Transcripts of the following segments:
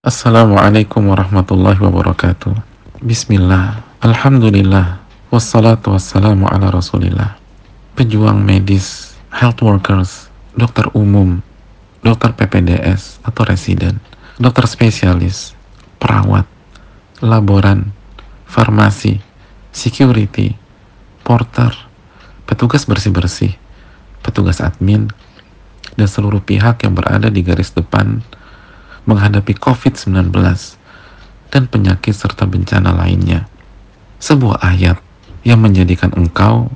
Assalamualaikum warahmatullahi wabarakatuh. Bismillah, Alhamdulillah, wassalatu wassalamu ala rasulillah. Pejuang medis, health workers, dokter umum, dokter PPDS atau residen, dokter spesialis, perawat, laboran, farmasi, security, porter, petugas bersih-bersih, petugas admin, dan seluruh pihak yang berada di garis depan menghadapi COVID-19 dan penyakit serta bencana lainnya. Sebuah ayat yang menjadikan engkau,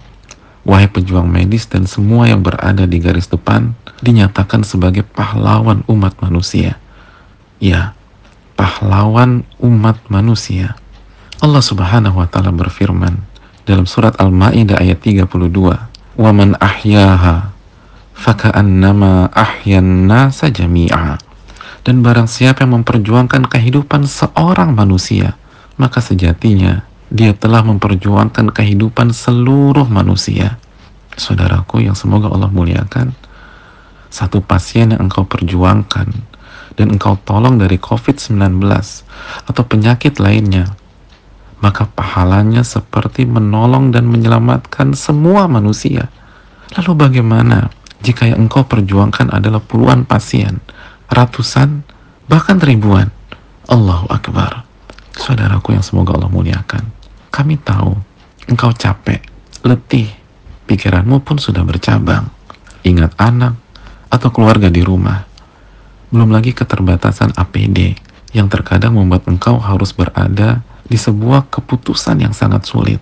wahai pejuang medis dan semua yang berada di garis depan, dinyatakan sebagai pahlawan umat manusia. Ya, pahlawan umat manusia. Allah Subhanahu wa taala berfirman dalam surat Al-Maidah ayat 32, "Wa man ahyan nasa jami'a." Dan barang siapa yang memperjuangkan kehidupan seorang manusia, maka sejatinya dia telah memperjuangkan kehidupan seluruh manusia. Saudaraku yang semoga Allah muliakan, satu pasien yang engkau perjuangkan dan engkau tolong dari COVID-19 atau penyakit lainnya, maka pahalanya seperti menolong dan menyelamatkan semua manusia. Lalu bagaimana jika yang engkau perjuangkan adalah puluhan pasien ratusan, bahkan ribuan. Allahu Akbar. Saudaraku yang semoga Allah muliakan. Kami tahu engkau capek, letih, pikiranmu pun sudah bercabang. Ingat anak atau keluarga di rumah. Belum lagi keterbatasan APD yang terkadang membuat engkau harus berada di sebuah keputusan yang sangat sulit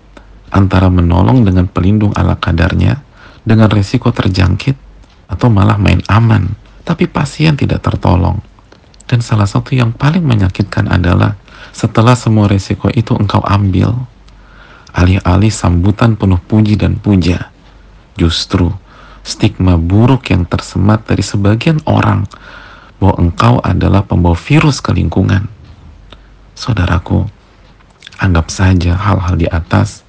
antara menolong dengan pelindung ala kadarnya dengan resiko terjangkit atau malah main aman tapi pasien tidak tertolong. Dan salah satu yang paling menyakitkan adalah setelah semua resiko itu engkau ambil, alih-alih sambutan penuh puji dan puja, justru stigma buruk yang tersemat dari sebagian orang bahwa engkau adalah pembawa virus ke lingkungan. Saudaraku, anggap saja hal-hal di atas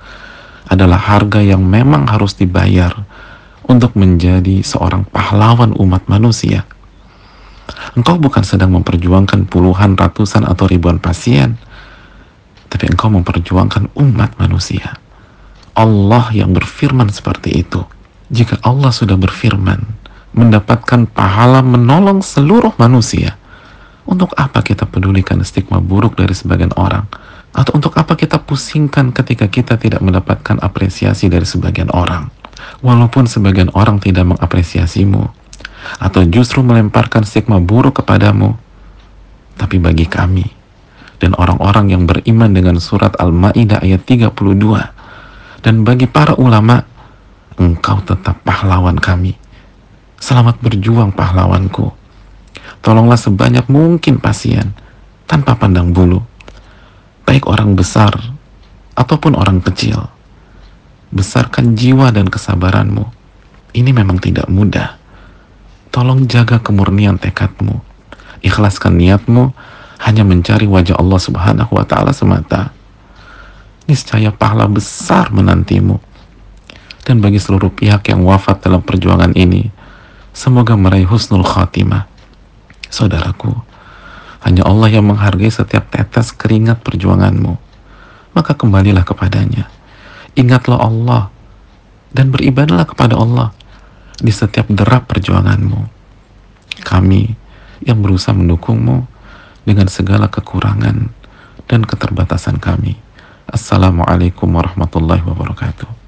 adalah harga yang memang harus dibayar untuk menjadi seorang pahlawan umat manusia. Engkau bukan sedang memperjuangkan puluhan, ratusan, atau ribuan pasien, tapi engkau memperjuangkan umat manusia. Allah yang berfirman seperti itu. Jika Allah sudah berfirman, mendapatkan pahala menolong seluruh manusia, untuk apa kita pedulikan stigma buruk dari sebagian orang? Atau untuk apa kita pusingkan ketika kita tidak mendapatkan apresiasi dari sebagian orang? walaupun sebagian orang tidak mengapresiasimu atau justru melemparkan stigma buruk kepadamu tapi bagi kami dan orang-orang yang beriman dengan surat Al-Maidah ayat 32 dan bagi para ulama engkau tetap pahlawan kami selamat berjuang pahlawanku tolonglah sebanyak mungkin pasien tanpa pandang bulu baik orang besar ataupun orang kecil besarkan jiwa dan kesabaranmu. Ini memang tidak mudah. Tolong jaga kemurnian tekadmu. Ikhlaskan niatmu hanya mencari wajah Allah Subhanahu wa taala semata. Niscaya pahala besar menantimu. Dan bagi seluruh pihak yang wafat dalam perjuangan ini, semoga meraih husnul khatimah. Saudaraku, hanya Allah yang menghargai setiap tetes keringat perjuanganmu. Maka kembalilah kepadanya Ingatlah Allah dan beribadahlah kepada Allah di setiap derap perjuanganmu. Kami yang berusaha mendukungmu dengan segala kekurangan dan keterbatasan kami. Assalamualaikum warahmatullahi wabarakatuh.